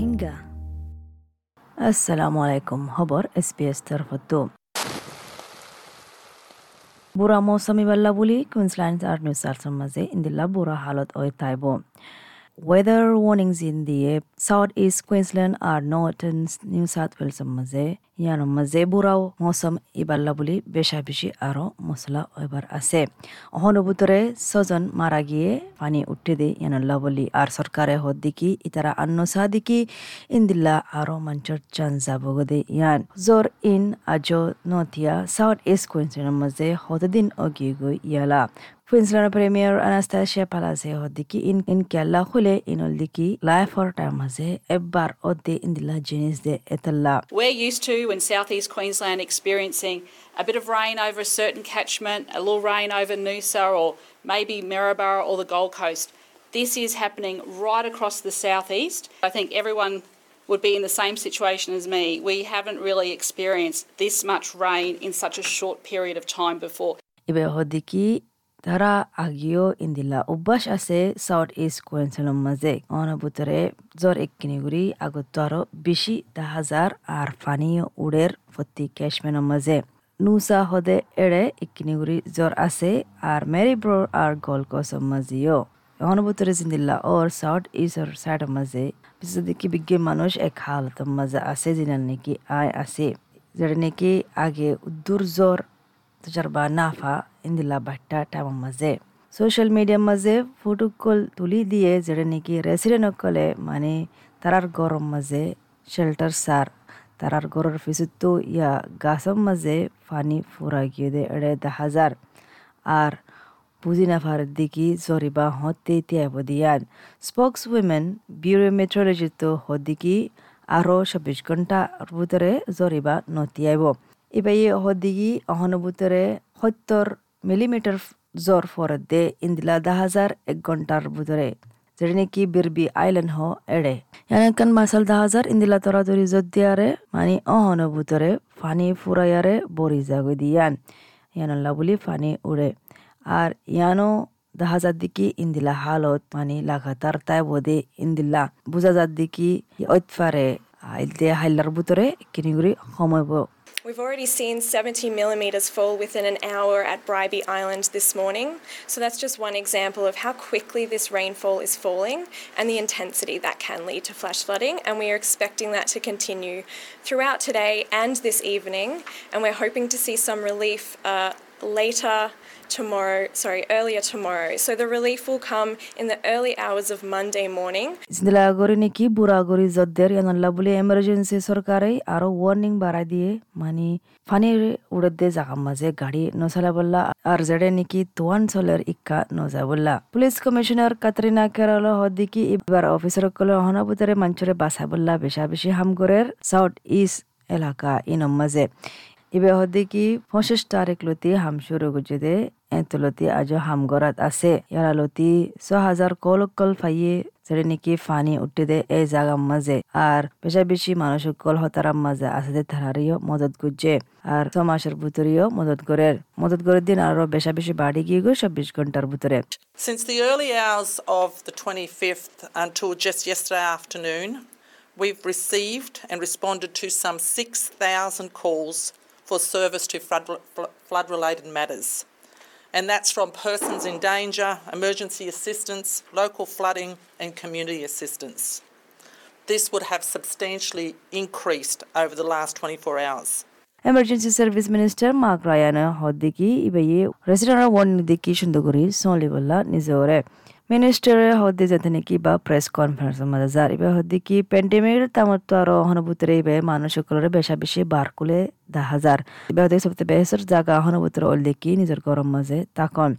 rohingya assalomu alaykum xabar sbs tarafatu বুঢ়া মৌচুমী বাল্লা বুলি Queensland আর new সাউথের মাঝে ইন্দিল্লা বুঢ়া হালত ওই তাইব Weather warnings in the southeast Queensland are northern New South Wales মাঝে ইয়ানো মাঝে বুড়াও মৌসুম ইবাল্লা বুলি বেশা বেশি আরও মশলা এবার আছে। অহনুভূতরে ছজন মারা গিয়ে পানি উঠে দে ইয়ানল্লা বলি। আর সরকারে হদ দিকি ইতারা আন্ন সা দিকি ইন্দিল্লা আরও মঞ্চর চান যাব দে ইয়ান। জোর ইন আজো নথিয়া সাউথ ইস্ট কুইন্সল্যান্ড মাঝে হতদিন অগিয়ে গই ইয়ালা। Queensland Premier Anastasia Palace hodiki in in kella khule inol diki life for time maze ebbar odde indila jenis de etalla We're used to in southeast Queensland experiencing a bit of rain over a certain catchment, a little rain over Noosa or maybe Maryborough or the Gold Coast. This is happening right across the southeast. I think everyone would be in the same situation as me. We haven't really experienced this much rain in such a short period of time before. ibe hodiki তারা আগিও ইন্দিলা অভ্যাস আছে south east কুয়েন্সেলম মাঝে অনবুতরে জ্বর এককিনিগুড়ি আগত আরও বেশি দা হাজার আর ফানিও উড়ের প্রতি ক্যাশমেনের মাঝে নুসা হদে এড়ে এককিনিগুড়ি জ্বর আছে আর মেরিব্রো আর গলকসম মাঝেও অনবুতরে জিন্দিল্লা ওর সাউথ ইস্টর সাইডের মাঝে বিশেষ দেখি বিজ্ঞ মানুষ এক হালতের মাঝে আছে যিনার নাকি আয় আছে যেটা নাকি আগে উদ্দুর জ্বর তজরবা নাফা ইন্দিলা বাট্টা টাইম মাঝে সোশ্যাল মিডিয়ার মাঝে ফটো কল তুলি দিয়ে যেটা নাকি রেসিডেন্ট কলে মানে তারার গরম মাঝে শেল্টার সার তারার গরর ফিসুতো ইয়া গাছম মাঝে ফানি ফুরা গিয়ে দে এড়ে দা হাজার আর বুঝি নাফার দিকি জরিবা হতে তিয়াব দিয়ান স্পোক্স উইমেন বিউরো মেট্রোলজি তো হদিকি আরও চব্বিশ ঘণ্টার ভিতরে জরিবা নতিয়াইব ইবাই হদিকি অহনুভূতরে সত্তর মিলিমিটার জ্বর ফরত দে ইন্দিলা দা হাজার এক ঘণ্টার ভিতরে যেটা নাকি বিরবি আইল্যান্ড হ এড়ে ইয়ানকান মাসাল দা হাজার ইন্দিলা তরা তরি জদিয়ারে মানে অহনুভূতরে ফানি ফুরাইয়ারে বরি জাগো দিয়ান ইয়ানল্লা বলি ফানি উড়ে আর ইয়ানো দেখা যার দিকে ইন্দিলা হালত মানে লাগাতার তাই বোধে ইন্দিল্লা বুঝা যার দিকে ঐতফারে আইলতে হাইলার ভিতরে কিনিগুড়ি সময় We've already seen 70 millimetres fall within an hour at Bribey Island this morning. So that's just one example of how quickly this rainfall is falling and the intensity that can lead to flash flooding. And we are expecting that to continue throughout today and this evening. And we're hoping to see some relief uh, later tomorrow, sorry, earlier tomorrow. So the relief will come in the early hours of Monday morning. ইসদিলা গরি নাকি বুড়া গরি জদ্দের ইয়ানল্লা বলে emergency সরকারে আরও warning বাড়াই দিয়ে মানে ফানির উড়ে দিয়ে জাগা মাঝে গাড়ি নচলা বললা আর জেডে নাকি তোয়ান চলের ইক্কা নজা বললা পুলিশ কমিশনার কাতরিনা কেরল হদিকি এবার অফিসার কলে অহনাবুতরে মঞ্চরে বাসা বললা বেশা বেশি হামগরের সাউথ ইস্ট এলাকা ইনম মাঝে ইবে হদিকি পঁচিশ তারিখ লতি হাম শুরু গুজুদে এতলতি আজো হামগরাত আছে। ইয়ারা লতি ছ হাজার কল কল ফাইয়ে যেটা নাকি ফানি উঠে দে এই জাগার মাঝে আর বেশা বেশি মানুষ কল হতারার মাঝে আছে দে তারারিও মদত গুজে। আর ছ মাসের ভিতরেও মদত করে মদত করে দিন আরও বেশা বেশি বাড়ি গিয়ে গো চব্বিশ ঘণ্টার ভিতরে Since the early hours of the 25th until just yesterday afternoon, we've received and responded to some 6,000 calls for service to flood related matters. And that's from persons in danger, emergency assistance, local flooding, and community assistance. This would have substantially increased over the last 24 hours. emergency service minister mark ryan hodiki ibaye resident warning diki shunduguri sonli bolla nizore minister hodde jatene ki ba press conference madazar ibe hodde ki pandemic tamatto aro hanabutere ibe মানুষকলরে বেশা বেশি বারকুলে দা হাজার। ইবে হতে সবতে বেহসর জায়গা হনবুতর অল্লে কি নিজের গরম মাঝে তাকন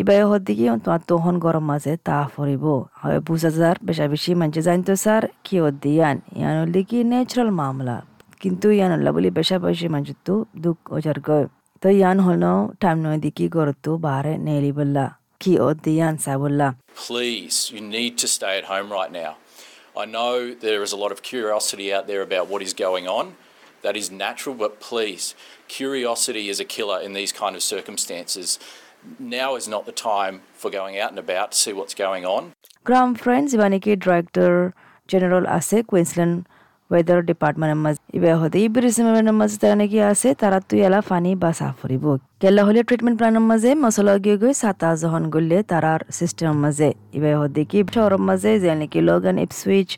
ইবে হদ্দি কি তোমার তোহন গরম মাঝে তা ফরিব। হয় বুঝ হাজার বেশা বেশি মানছে জানতো স্যার, কি অদ্দি ইয়ান? ইয়ান অল্লে কি ন্যাচারাল মামলা। কিন্তু ইয়ান অল্লা বলি বেশা বেশি মানছে তো দুঃখ ওজার গয় তো ইয়ান হল টাইম নয় দিকি গরতো বারে নেলি বললা। Please, you need to stay at home right now. I know there is a lot of curiosity out there about what is going on. That is natural, but please, curiosity is a killer in these kind of circumstances. Now is not the time for going out and about to see what's going on. Graham Friends, Ivaniki Director General Ase, Queensland weather ডিপার্টমেন্টের মাঝে। ইবে হতে ইবিরিসিমের মাঝে তারা নাকি আছে, তারা তুই এলা ফানি বা সাফ কেলা হলে ট্রিটমেন্ট প্ল্যানের মাঝে মশলা গিয়ে গই সাতা জহন গলে তারার সিস্টেমের মাঝে। ইবে হতে কি শহরের মাঝে যে নাকি Logan Ipswich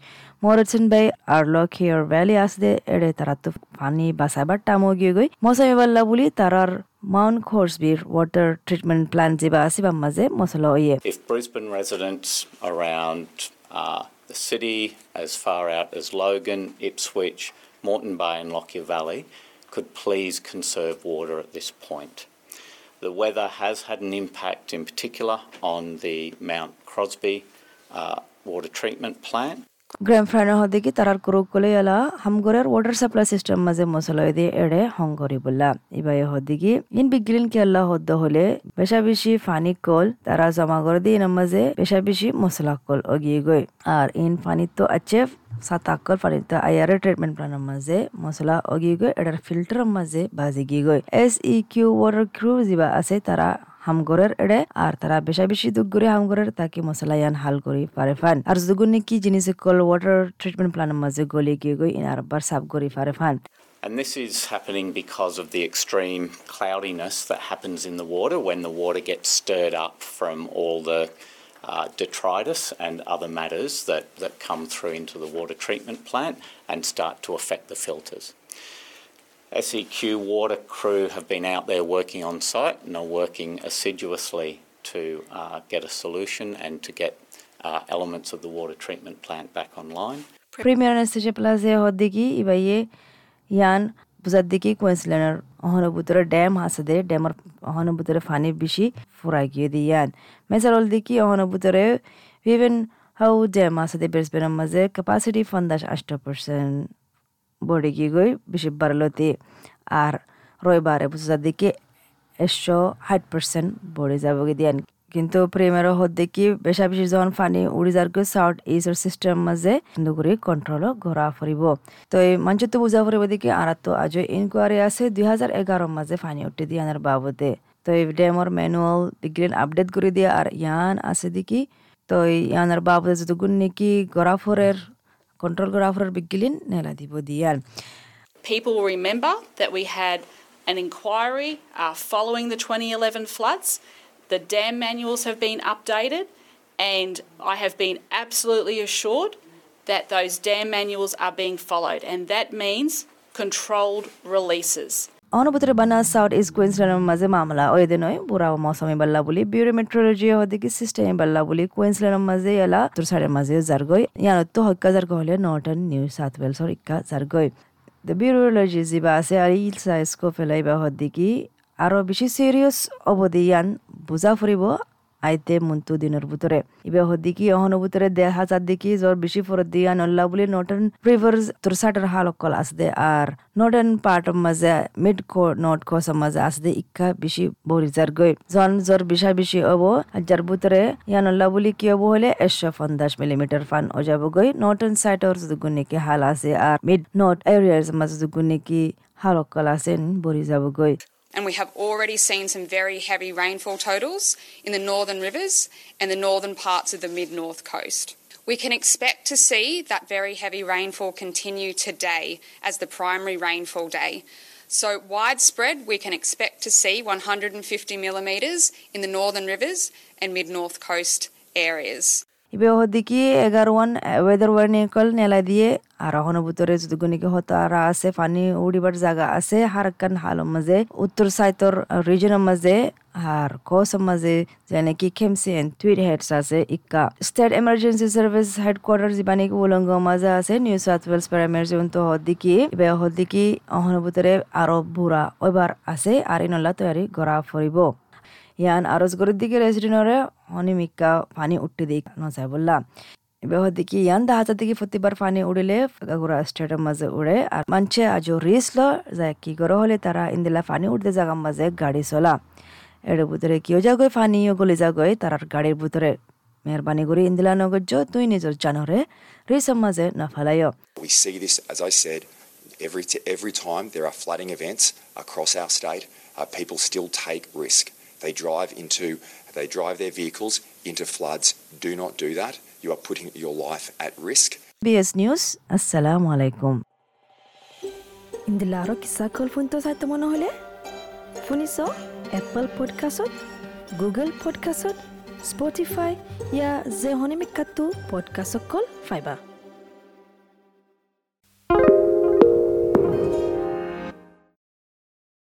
Morrison Bay Arlock Here Valley আসতে এড়ে তারা তো পানি বাসাবার টামো গিয়ে গই মৌসুমি বাল্লা বলি তারার Mount Corsby Water Treatment Plant maze mosolo. If Brisbane residents around uh, the city, as far out as Logan, Ipswich, Moreton Bay and Lockyer Valley, could please conserve water at this point. The weather has had an impact in particular on the Mount Crosby uh, water treatment plant. কলে এলা হামগরের water supply system মাঝে মশলা দিয়ে এড়ে হংগরি বললা ইবাই হদিকে in বিগলিন কে আল্লাহ হদ্দ হলে বেশা বেশি funny call তারা জমা করে দিয়ে মাঝে বেশা বেশি মশলা কল অগিয়ে গই আর ইন ফানি তো আছে সাতাকল ফানি তো আয়ারে ট্রিটমেন্ট প্ল্যানের মাঝে মশলা অগিয়ে গই এটার ফিল্টার মাঝে বাজি গিয়ে গই S E Q water crew যিবা আছে তারা হামগরের এড়ে আর তারা বেশা বেশি দুঃখ করে হামগরের তাকে মশলা ইয়ান হাল করি পারে ফান আর দুগুনি কি জিনিস কল ওয়াটার ট্রিটমেন্ট প্ল্যানের মাঝে গলি গিয়ে গই ইনার বার সাফ করি পারে ফান And this is happening because of the extreme cloudiness that happens in the water when the water gets stirred up from all the uh, detritus and other matters that, that come through into the water treatment plant and start to affect the filters. SEQ water crew have been out there working on site and are working assiduously to uh, get a solution and to get uh, elements of the water treatment plant back online. Premier anesthesia plaza hoddigi ibaye yan buzaddiki Queenslander ohona dam hasade damar ohona fani bishi furagi di yan. Mesal oldiki ohona how dam hasade bersbenam maze capacity fundash 8%. বডিগিগই বেশি বাড়লতি, আর রবিবারে বুঝা দিকে একশো ষাট percent বড়ে যাব দিয়ে কিন্তু প্রেমের দেখি বেশা বেশি যখন পানি উড়ি গিয়ে সাউথ ইস্টর সিস্টেম মাঝে করে কন্ট্রোল ঘোরা ফুরিব। তো এই মঞ্চত বুঝা ফুরিব দেখি আর তো আজ ইনকোয়ারি আছে দুই হাজার এগারো মাঝে পানি উঠে দিয়ে আনার বাবদে। তো এই ড্যামর ম্যানুয়াল বিজ্ঞান আপডেট করে দিয়ে আর ইয়ান আছে দেখি। তো ইয়ানোর বাবদে যতগুণ নাকি ঘোরা ফুরের People will remember that we had an inquiry uh, following the 2011 floods. The dam manuals have been updated, and I have been absolutely assured that those dam manuals are being followed, and that means controlled releases. অনুভূতির বানা south east কুইন্সল্যান্ডের মাঝে মামলা। ওই দিন বুড়া মৌসুমি বাল্লা বলি, বিউরো মেট্রোলজি হদিকে সিস্টেম বাল্লা বলি, কুইন্সল্যান্ডের মাঝে এলা তোর সাইডের মাঝে জারগই। ইয়ানত তো হক্কা জারগ হলে নর্টন নিউ সাউথ ওয়েলসর ইক্কা জারগই। দ্য বিউরোলজি যা আছে আর ইল সাইজকো ফেলাইবা হদিকি আরও বেশি সিরিয়াস অবধি ইয়ান বুজা ফুরিব আইতে মন্তু দিনের ভিতরে ইবে হদিকি অহন ভিতরে দেড় হাজার দিকি জ্বর বেশি ফরত দিয়া নল্লা বলি নটন রিভার্স তোর সাটার হাল অকল আসদে আর নর্ডার্ন পার্ট মাঝে মিড কো নর্থ কোস মাঝে আসদে ইক্কা বেশি বরি যার গই জন জ্বর বিশা বেশি হব যার ভিতরে ইয়ানল্লা বলি কি হব হলে একশো পঞ্চাশ মিলিমিটার ফান ও যাব গই নর্টন সাইটর দুগুনিকি হাল আছে আর মিড নর্থ এরিয়ার মাঝে দুগুনিকি হাল অকল আছে বরি যাব গই and we have already seen some very heavy rainfall totals in the northern rivers and the northern parts of the mid north coast. We can expect to see that very heavy rainfall continue today as the primary rainfall day. So, widespread, we can expect to see 150 millimetres in the northern rivers and mid north coast areas. ইবে হদিকি এগারো one weather ওয়ার্নিকল নেলা দিয়ে আর হন ভিতরে হতো আর আছে, পানি উড়িবার জায়গা আছে, হারকান হালের মাঝে, উত্তর সাইতর রিজনের মাঝে, আর কোসের মাঝে, যেনে কি খেমসি এন্ড টুইট হেডস আছে, ইক্কা। স্টেট এমার্জেন্সি সার্ভিস হেডকোয়ার্টার যিবানি উলঙ্গ মাঝে আছে নিউ সাউথ ওয়েলস প্যারামের যেমন তো হদিকি ইবে হদিকি অহন ভিতরে আরও বুড়া ওইবার আছে আর ইনল্লা তৈরি গড়া ফুরিব। ইয়ান আরজগরের দিকে রেসিডেন্টরে অনিমিকা পানি উঠতে দিক নজায় বললা। এবার দেখি ইয়ান দা হাজার দিকে প্রতিবার পানি উড়িলে গুড়া স্টেটের মাঝে উড়ে আর মানছে আজও রিস ল যায় কি করে হলে তারা ইন্দিলা পানি উঠতে জায়গার মাঝে গাড়ি চলা। এর ভিতরে কিও যাগৈ পানিও গলি যাগৈ তার গাড়ির ভিতরে। মেহরবানি করে ইন্দিলা নগর্য তুই নিজের জানরে রিসের মাঝে না ফেলাইও। We see this, as I said, every, every time there are flooding events across our state, uh, people still take risk. They drive into, they drive their vehicles into floods. Do not do that. You are putting your life at risk. SBS News. Assalamu alaikum. ইন্দিলা আৰু কিছা call ফোনটো চাই তোমাৰ নহ'লে শুনিছ Apple পডকাষ্টত Google পডকাষ্টত Spotify ইয়া যে হনিমিকাটো পডকাষ্টত call ফাইবা